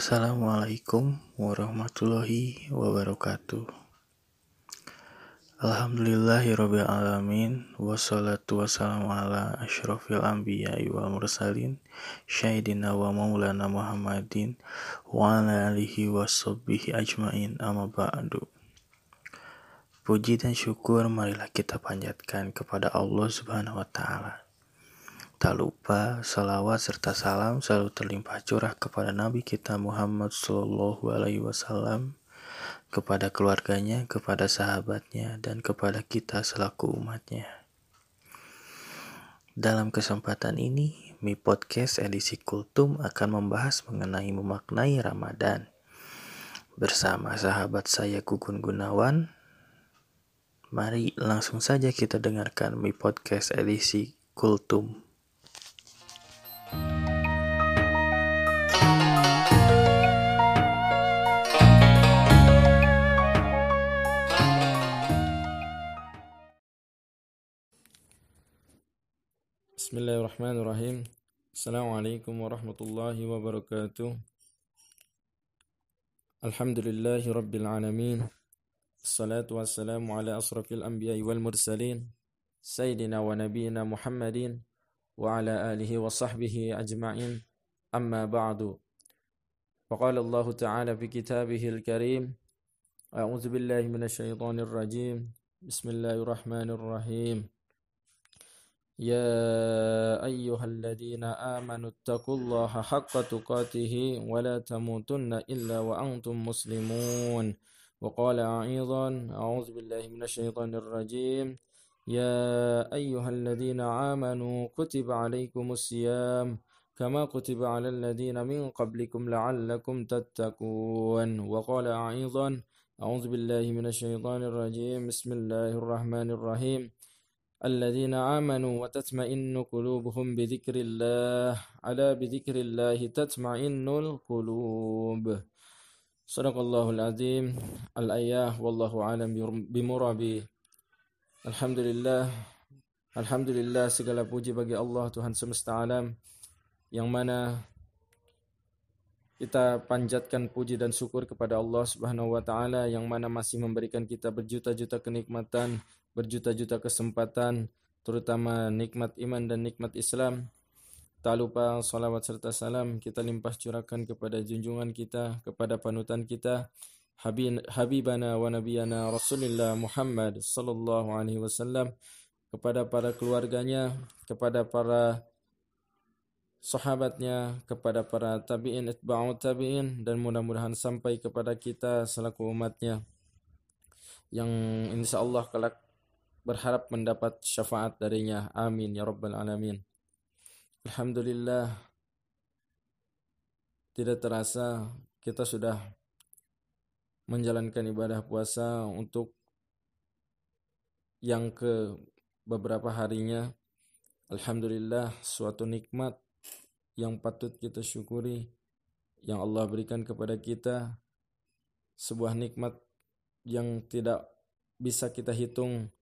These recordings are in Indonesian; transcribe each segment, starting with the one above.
Assalamualaikum warahmatullahi wabarakatuh. Alhamdulillahirrabbilalamin Wassalatu wassalamu ala ashrafil anbiya wal mursalin Syahidina wa maulana Muhammadin Wa ala alihi wa ajmain. Amma ba'du. Puji dan syukur marilah kita panjatkan kepada Allah subhanahu wa ta'ala Tak lupa salawat serta salam selalu terlimpah curah kepada Nabi kita Muhammad Sallallahu Alaihi Wasallam, kepada keluarganya, kepada sahabatnya, dan kepada kita selaku umatnya. Dalam kesempatan ini, Mi Podcast edisi Kultum akan membahas mengenai memaknai Ramadan. Bersama sahabat saya Gugun Gunawan, mari langsung saja kita dengarkan Mi Podcast edisi Kultum. بسم الله الرحمن الرحيم السلام عليكم ورحمة الله وبركاته الحمد لله رب العالمين الصلاة والسلام على أشرف الأنبياء والمرسلين سيدنا ونبينا محمد وعلى آله وصحبه أجمعين أما بعد فقال الله تعالى في كتابه الكريم أعوذ بالله من الشيطان الرجيم بسم الله الرحمن الرحيم يا أيها الذين آمنوا اتقوا الله حق تقاته ولا تموتن إلا وأنتم مسلمون. وقال أيضا أعوذ بالله من الشيطان الرجيم. يا أيها الذين آمنوا كتب عليكم الصيام كما كتب على الذين من قبلكم لعلكم تتقون. وقال أيضا أعوذ بالله من الشيطان الرجيم. بسم الله الرحمن الرحيم. الذين آمنوا وتطمئن قلوبهم بذكر الله على بذكر الله تطمئن القلوب صدق الله العظيم الآية والله أعلم بمرابي الحمد لله الحمد لله segala puji bagi Allah Tuhan semesta alam yang mana kita panjatkan puji dan syukur kepada Allah Subhanahu wa taala yang mana masih memberikan kita berjuta-juta kenikmatan berjuta-juta kesempatan, terutama nikmat iman dan nikmat Islam. Tak lupa salawat serta salam kita limpah curahkan kepada junjungan kita, kepada panutan kita, Habibana wa Nabiyana Rasulullah Muhammad sallallahu alaihi wasallam, kepada para keluarganya, kepada para sahabatnya, kepada para tabi'in itba'u tabi'in dan mudah-mudahan sampai kepada kita selaku umatnya yang insya Allah kelak berharap mendapat syafaat darinya. Amin ya rabbal alamin. Alhamdulillah tidak terasa kita sudah menjalankan ibadah puasa untuk yang ke beberapa harinya. Alhamdulillah suatu nikmat yang patut kita syukuri yang Allah berikan kepada kita sebuah nikmat yang tidak bisa kita hitung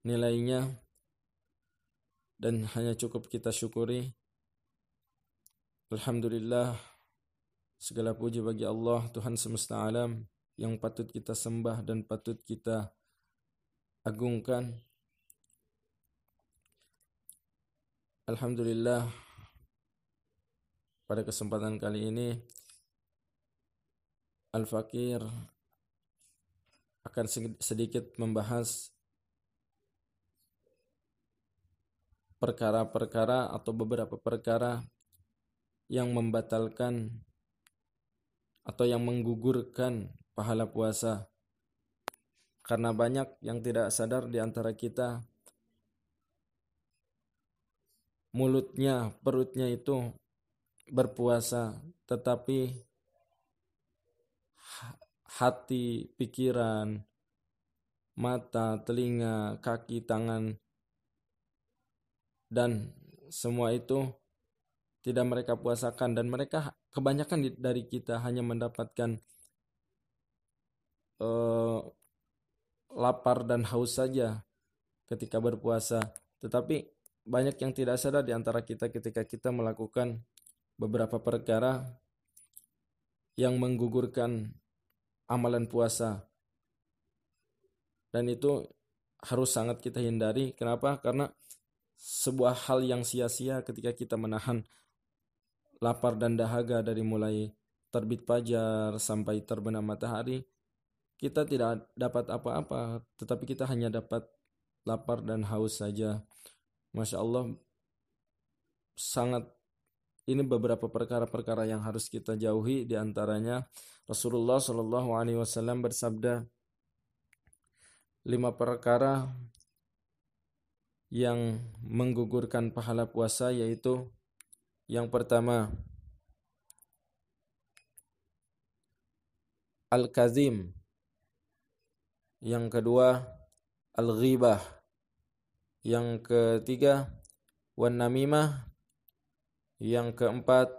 nilainya dan hanya cukup kita syukuri. Alhamdulillah segala puji bagi Allah Tuhan semesta alam yang patut kita sembah dan patut kita agungkan. Alhamdulillah pada kesempatan kali ini Al-Fakir akan sedikit membahas perkara-perkara atau beberapa perkara yang membatalkan atau yang menggugurkan pahala puasa. Karena banyak yang tidak sadar di antara kita mulutnya, perutnya itu berpuasa, tetapi hati, pikiran, mata, telinga, kaki, tangan dan semua itu tidak mereka puasakan dan mereka kebanyakan dari kita hanya mendapatkan uh, lapar dan haus saja ketika berpuasa tetapi banyak yang tidak sadar di antara kita ketika kita melakukan beberapa perkara yang menggugurkan amalan puasa. Dan itu harus sangat kita hindari. Kenapa? Karena sebuah hal yang sia-sia ketika kita menahan lapar dan dahaga dari mulai terbit fajar sampai terbenam matahari, kita tidak dapat apa-apa, tetapi kita hanya dapat lapar dan haus saja. Masya Allah, sangat ini beberapa perkara-perkara yang harus kita jauhi di antaranya Rasulullah Shallallahu Alaihi Wasallam bersabda lima perkara yang menggugurkan pahala puasa yaitu yang pertama al-kazim. Yang kedua al-ghibah. Yang ketiga wan namimah yang keempat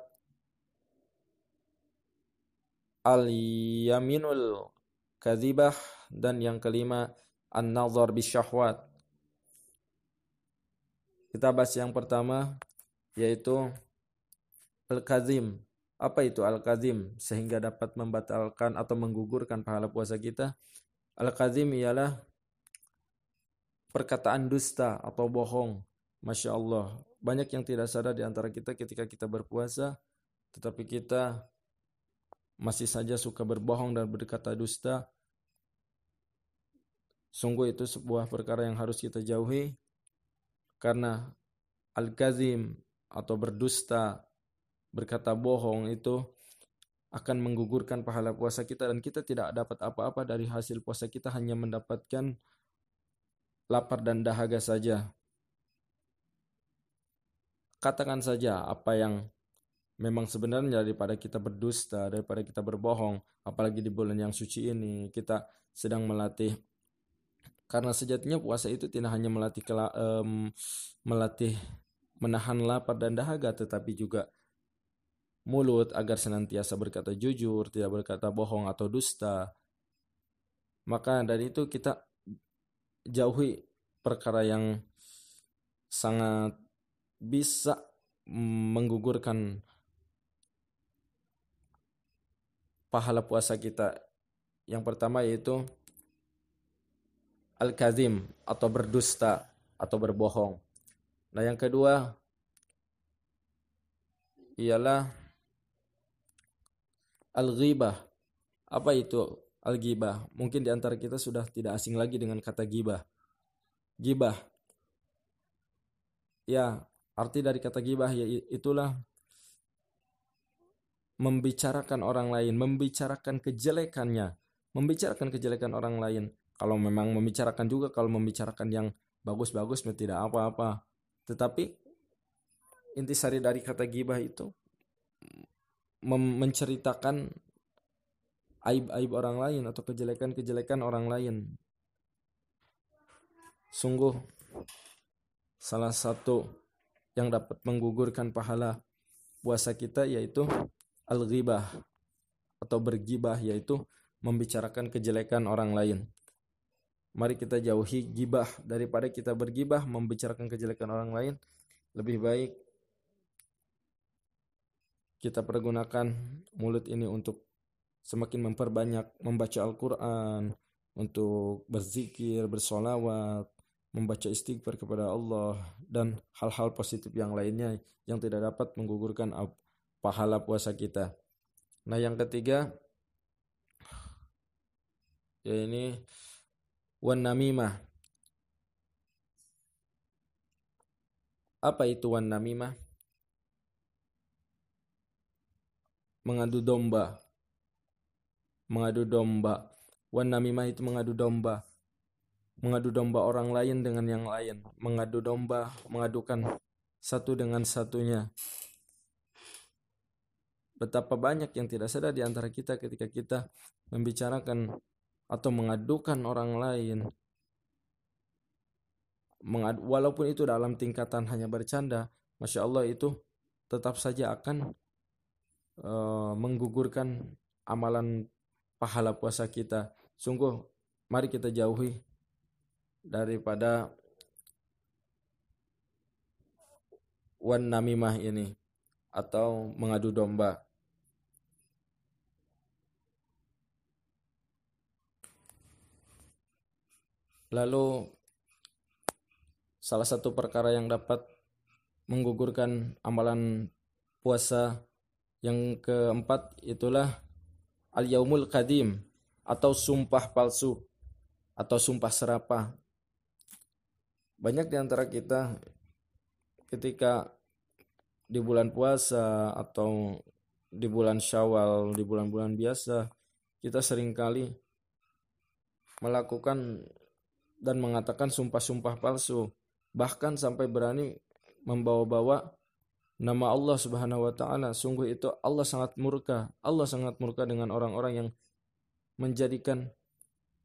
al-yaminul kadzibah dan yang kelima an-nazar bisyahwat. Kita bahas yang pertama yaitu al-kazim. Apa itu al-kazim sehingga dapat membatalkan atau menggugurkan pahala puasa kita? Al-kazim ialah perkataan dusta atau bohong. Masya Allah banyak yang tidak sadar di antara kita ketika kita berpuasa, tetapi kita masih saja suka berbohong dan berkata dusta. Sungguh itu sebuah perkara yang harus kita jauhi karena al-kazim atau berdusta, berkata bohong itu akan menggugurkan pahala puasa kita dan kita tidak dapat apa-apa dari hasil puasa kita hanya mendapatkan lapar dan dahaga saja. Katakan saja apa yang memang sebenarnya daripada kita berdusta, daripada kita berbohong, apalagi di bulan yang suci ini kita sedang melatih karena sejatinya puasa itu tidak hanya melatih um, melatih menahan lapar dan dahaga tetapi juga mulut agar senantiasa berkata jujur, tidak berkata bohong atau dusta. Maka dari itu kita jauhi perkara yang sangat bisa menggugurkan pahala puasa kita. Yang pertama yaitu al-kazim atau berdusta atau berbohong. Nah, yang kedua ialah al-ghibah. Apa itu al-ghibah? Mungkin di antara kita sudah tidak asing lagi dengan kata gibah. Gibah. Ya, Arti dari kata gibah ya itulah membicarakan orang lain, membicarakan kejelekannya, membicarakan kejelekan orang lain. Kalau memang membicarakan juga, kalau membicarakan yang bagus-bagus tidak apa-apa. Tetapi intisari dari kata gibah itu menceritakan aib-aib orang lain atau kejelekan-kejelekan orang lain. Sungguh salah satu yang dapat menggugurkan pahala puasa kita yaitu al-ghibah atau bergibah yaitu membicarakan kejelekan orang lain. Mari kita jauhi gibah daripada kita bergibah membicarakan kejelekan orang lain. Lebih baik kita pergunakan mulut ini untuk semakin memperbanyak membaca Al-Quran, untuk berzikir, bersolawat, membaca istighfar kepada Allah dan hal-hal positif yang lainnya yang tidak dapat menggugurkan pahala puasa kita. Nah, yang ketiga ya ini wan namimah. Apa itu wan namimah? Mengadu domba. Mengadu domba. Wan namimah itu mengadu domba mengadu domba orang lain dengan yang lain, mengadu domba, mengadukan satu dengan satunya. Betapa banyak yang tidak sadar di antara kita ketika kita membicarakan atau mengadukan orang lain. Mengadu, walaupun itu dalam tingkatan hanya bercanda, masya Allah itu tetap saja akan uh, menggugurkan amalan pahala puasa kita. Sungguh, mari kita jauhi daripada wan namimah ini atau mengadu domba. Lalu salah satu perkara yang dapat menggugurkan amalan puasa yang keempat itulah al-yaumul kadim atau sumpah palsu atau sumpah serapah. Banyak di antara kita ketika di bulan puasa atau di bulan Syawal, di bulan-bulan biasa, kita sering kali melakukan dan mengatakan sumpah-sumpah palsu, bahkan sampai berani membawa-bawa nama Allah Subhanahu wa taala. Sungguh itu Allah sangat murka. Allah sangat murka dengan orang-orang yang menjadikan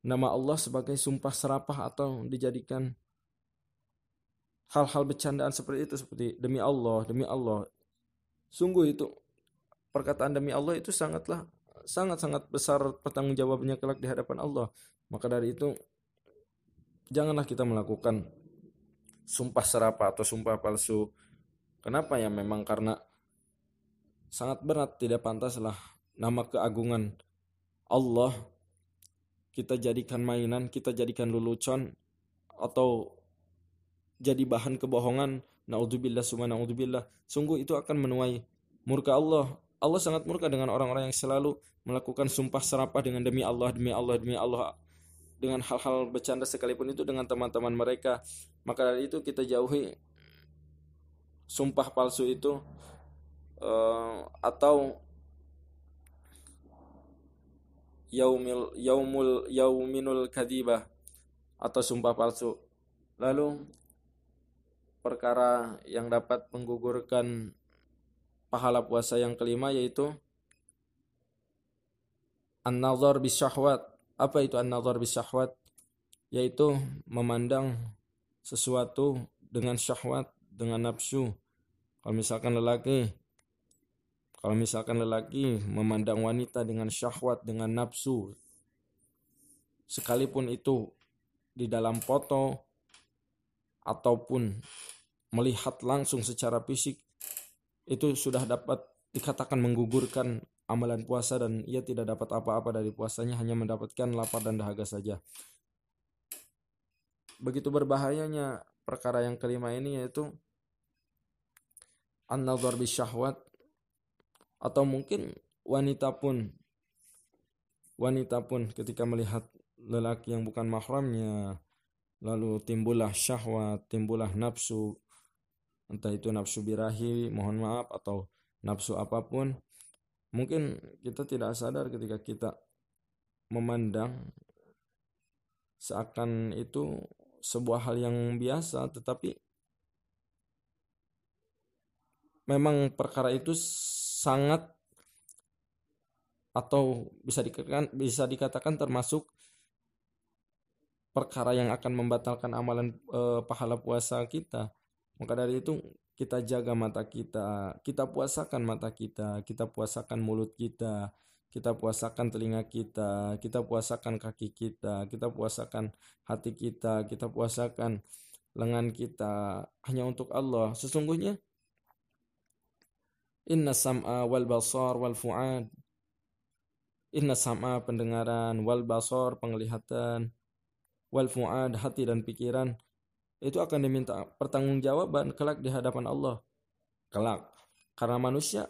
nama Allah sebagai sumpah serapah atau dijadikan hal-hal bercandaan seperti itu seperti demi Allah, demi Allah. Sungguh itu perkataan demi Allah itu sangatlah sangat-sangat besar pertanggungjawabannya kelak di hadapan Allah. Maka dari itu janganlah kita melakukan sumpah serapah atau sumpah palsu. Kenapa ya? Memang karena sangat berat, tidak pantaslah nama keagungan Allah kita jadikan mainan, kita jadikan lelucon atau jadi bahan kebohongan. Naudzubillah summa naudzubillah. Sungguh itu akan menuai murka Allah. Allah sangat murka dengan orang-orang yang selalu melakukan sumpah serapah dengan demi Allah, demi Allah, demi Allah dengan hal-hal bercanda sekalipun itu dengan teman-teman mereka. Maka dari itu kita jauhi sumpah palsu itu uh, atau yaumil yaumul yauminul kadibah atau sumpah palsu. Lalu perkara yang dapat menggugurkan pahala puasa yang kelima yaitu an-nazar bisyahwat apa itu an-nazar bisyahwat? Yaitu memandang sesuatu dengan syahwat, dengan nafsu. Kalau misalkan lelaki kalau misalkan lelaki memandang wanita dengan syahwat, dengan nafsu, sekalipun itu di dalam foto ataupun melihat langsung secara fisik, itu sudah dapat dikatakan menggugurkan amalan puasa dan ia tidak dapat apa-apa dari puasanya hanya mendapatkan lapar dan dahaga saja. Begitu berbahayanya perkara yang kelima ini yaitu an-nazar syahwat atau mungkin wanita pun wanita pun ketika melihat lelaki yang bukan mahramnya lalu timbullah syahwat, timbullah nafsu entah itu nafsu birahi, mohon maaf atau nafsu apa pun Mungkin kita tidak sadar ketika kita memandang seakan itu sebuah hal yang biasa, tetapi memang perkara itu sangat atau bisa dikatakan bisa dikatakan termasuk perkara yang akan membatalkan amalan e, pahala puasa kita. Maka dari itu kita jaga mata kita, kita puasakan mata kita, kita puasakan mulut kita, kita puasakan telinga kita, kita puasakan kaki kita, kita puasakan hati kita, kita puasakan lengan kita hanya untuk Allah. Sesungguhnya Inna sam'a wal basar wal fu'ad Inna sam'a pendengaran wal basar penglihatan wal fu'ad hati dan pikiran itu akan diminta pertanggungjawaban kelak di hadapan Allah. Kelak. Karena manusia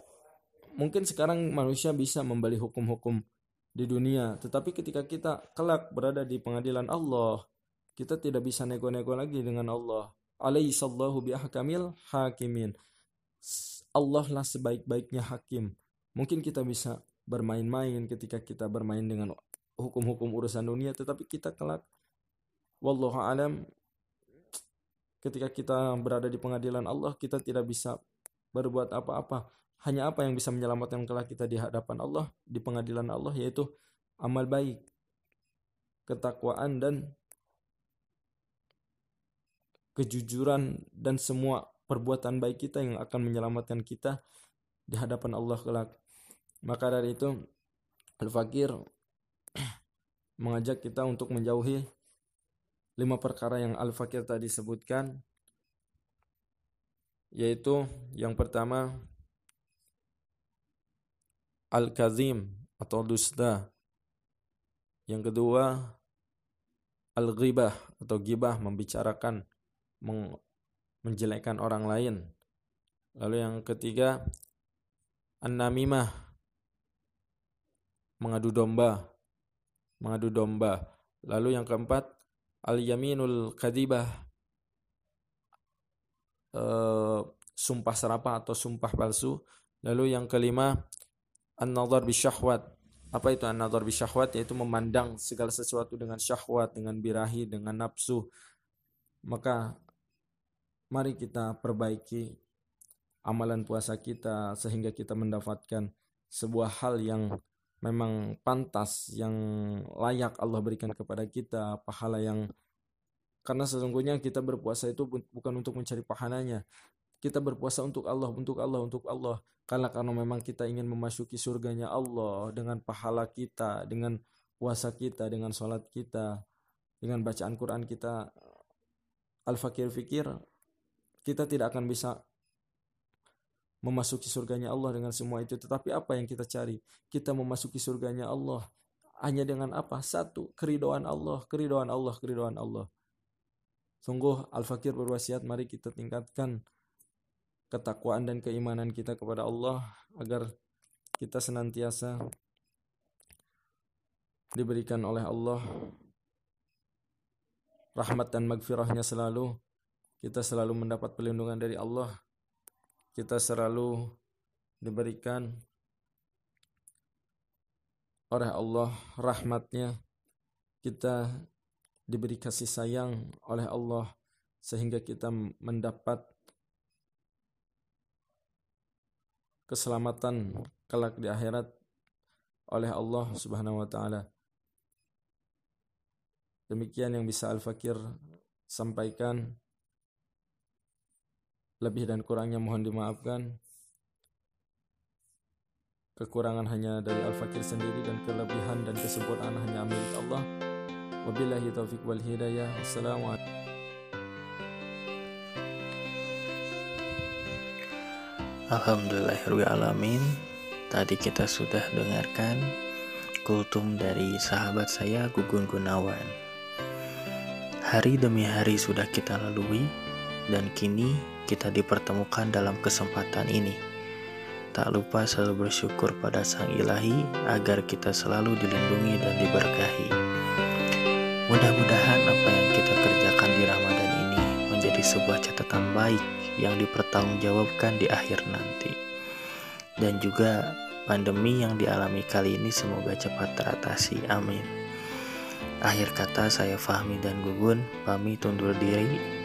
mungkin sekarang manusia bisa membeli hukum-hukum di dunia, tetapi ketika kita kelak berada di pengadilan Allah, kita tidak bisa nego-nego lagi dengan Allah. Alaihi sallahu biahkamil hakimin. Allah lah sebaik-baiknya hakim. Mungkin kita bisa bermain-main ketika kita bermain dengan hukum-hukum urusan dunia, tetapi kita kelak wallahu alam ketika kita berada di pengadilan Allah kita tidak bisa berbuat apa-apa. Hanya apa yang bisa menyelamatkan kelak kita di hadapan Allah di pengadilan Allah yaitu amal baik ketakwaan dan kejujuran dan semua perbuatan baik kita yang akan menyelamatkan kita di hadapan Allah kelak. Maka dari itu Al-Fakir mengajak kita untuk menjauhi lima perkara yang Al-Fakir tadi sebutkan yaitu yang pertama Al-Kazim atau dusta yang kedua al-ghibah atau gibah membicarakan menjelekkan orang lain. Lalu yang ketiga an-namimah mengadu domba, mengadu domba. Lalu yang keempat al-yaminul kadibah e, sumpah serapah atau sumpah palsu. Lalu yang kelima an-nadhar bisyahwat apa itu an-nazar bi syahwat yaitu memandang segala sesuatu dengan syahwat, dengan birahi, dengan nafsu. Maka mari kita perbaiki amalan puasa kita sehingga kita mendapatkan sebuah hal yang memang pantas yang layak Allah berikan kepada kita, pahala yang karena sesungguhnya kita berpuasa itu bukan untuk mencari pahalanya. Kita berpuasa untuk Allah, untuk Allah, untuk Allah. Karena karena memang kita ingin memasuki surganya Allah dengan pahala kita, dengan puasa kita, dengan sholat kita, dengan bacaan Quran kita, al-fakir fikir, kita tidak akan bisa memasuki surganya Allah dengan semua itu. Tetapi apa yang kita cari? Kita memasuki surganya Allah hanya dengan apa? Satu, keridoan Allah, keridoan Allah, keridoan Allah. Sungguh Al-Fakir berwasiat mari kita tingkatkan ketakwaan dan keimanan kita kepada Allah agar kita senantiasa diberikan oleh Allah rahmat dan magfirahnya selalu kita selalu mendapat perlindungan dari Allah kita selalu diberikan oleh Allah rahmatnya kita diberi kasih sayang oleh Allah sehingga kita mendapat keselamatan kelak di akhirat oleh Allah Subhanahu wa taala. Demikian yang bisa Al-Fakir sampaikan. Lebih dan kurangnya mohon dimaafkan. Kekurangan hanya dari Al-Fakir sendiri dan kelebihan dan kesempurnaan hanya milik Allah. Wabillahi taufik wal hidayah. Assalamualaikum. Alhamdulillahirrahmanirrahim Tadi kita sudah dengarkan kultum dari sahabat saya Gugun Gunawan Hari demi hari sudah kita lalui Dan kini kita dipertemukan dalam kesempatan ini Tak lupa selalu bersyukur pada Sang Ilahi Agar kita selalu dilindungi dan diberkahi Mudah-mudahan apa yang kita kerjakan di Ramadan ini Menjadi sebuah catatan baik yang dipertanggungjawabkan di akhir nanti. Dan juga pandemi yang dialami kali ini semoga cepat teratasi. Amin. Akhir kata saya Fahmi dan Gugun pamit undur diri.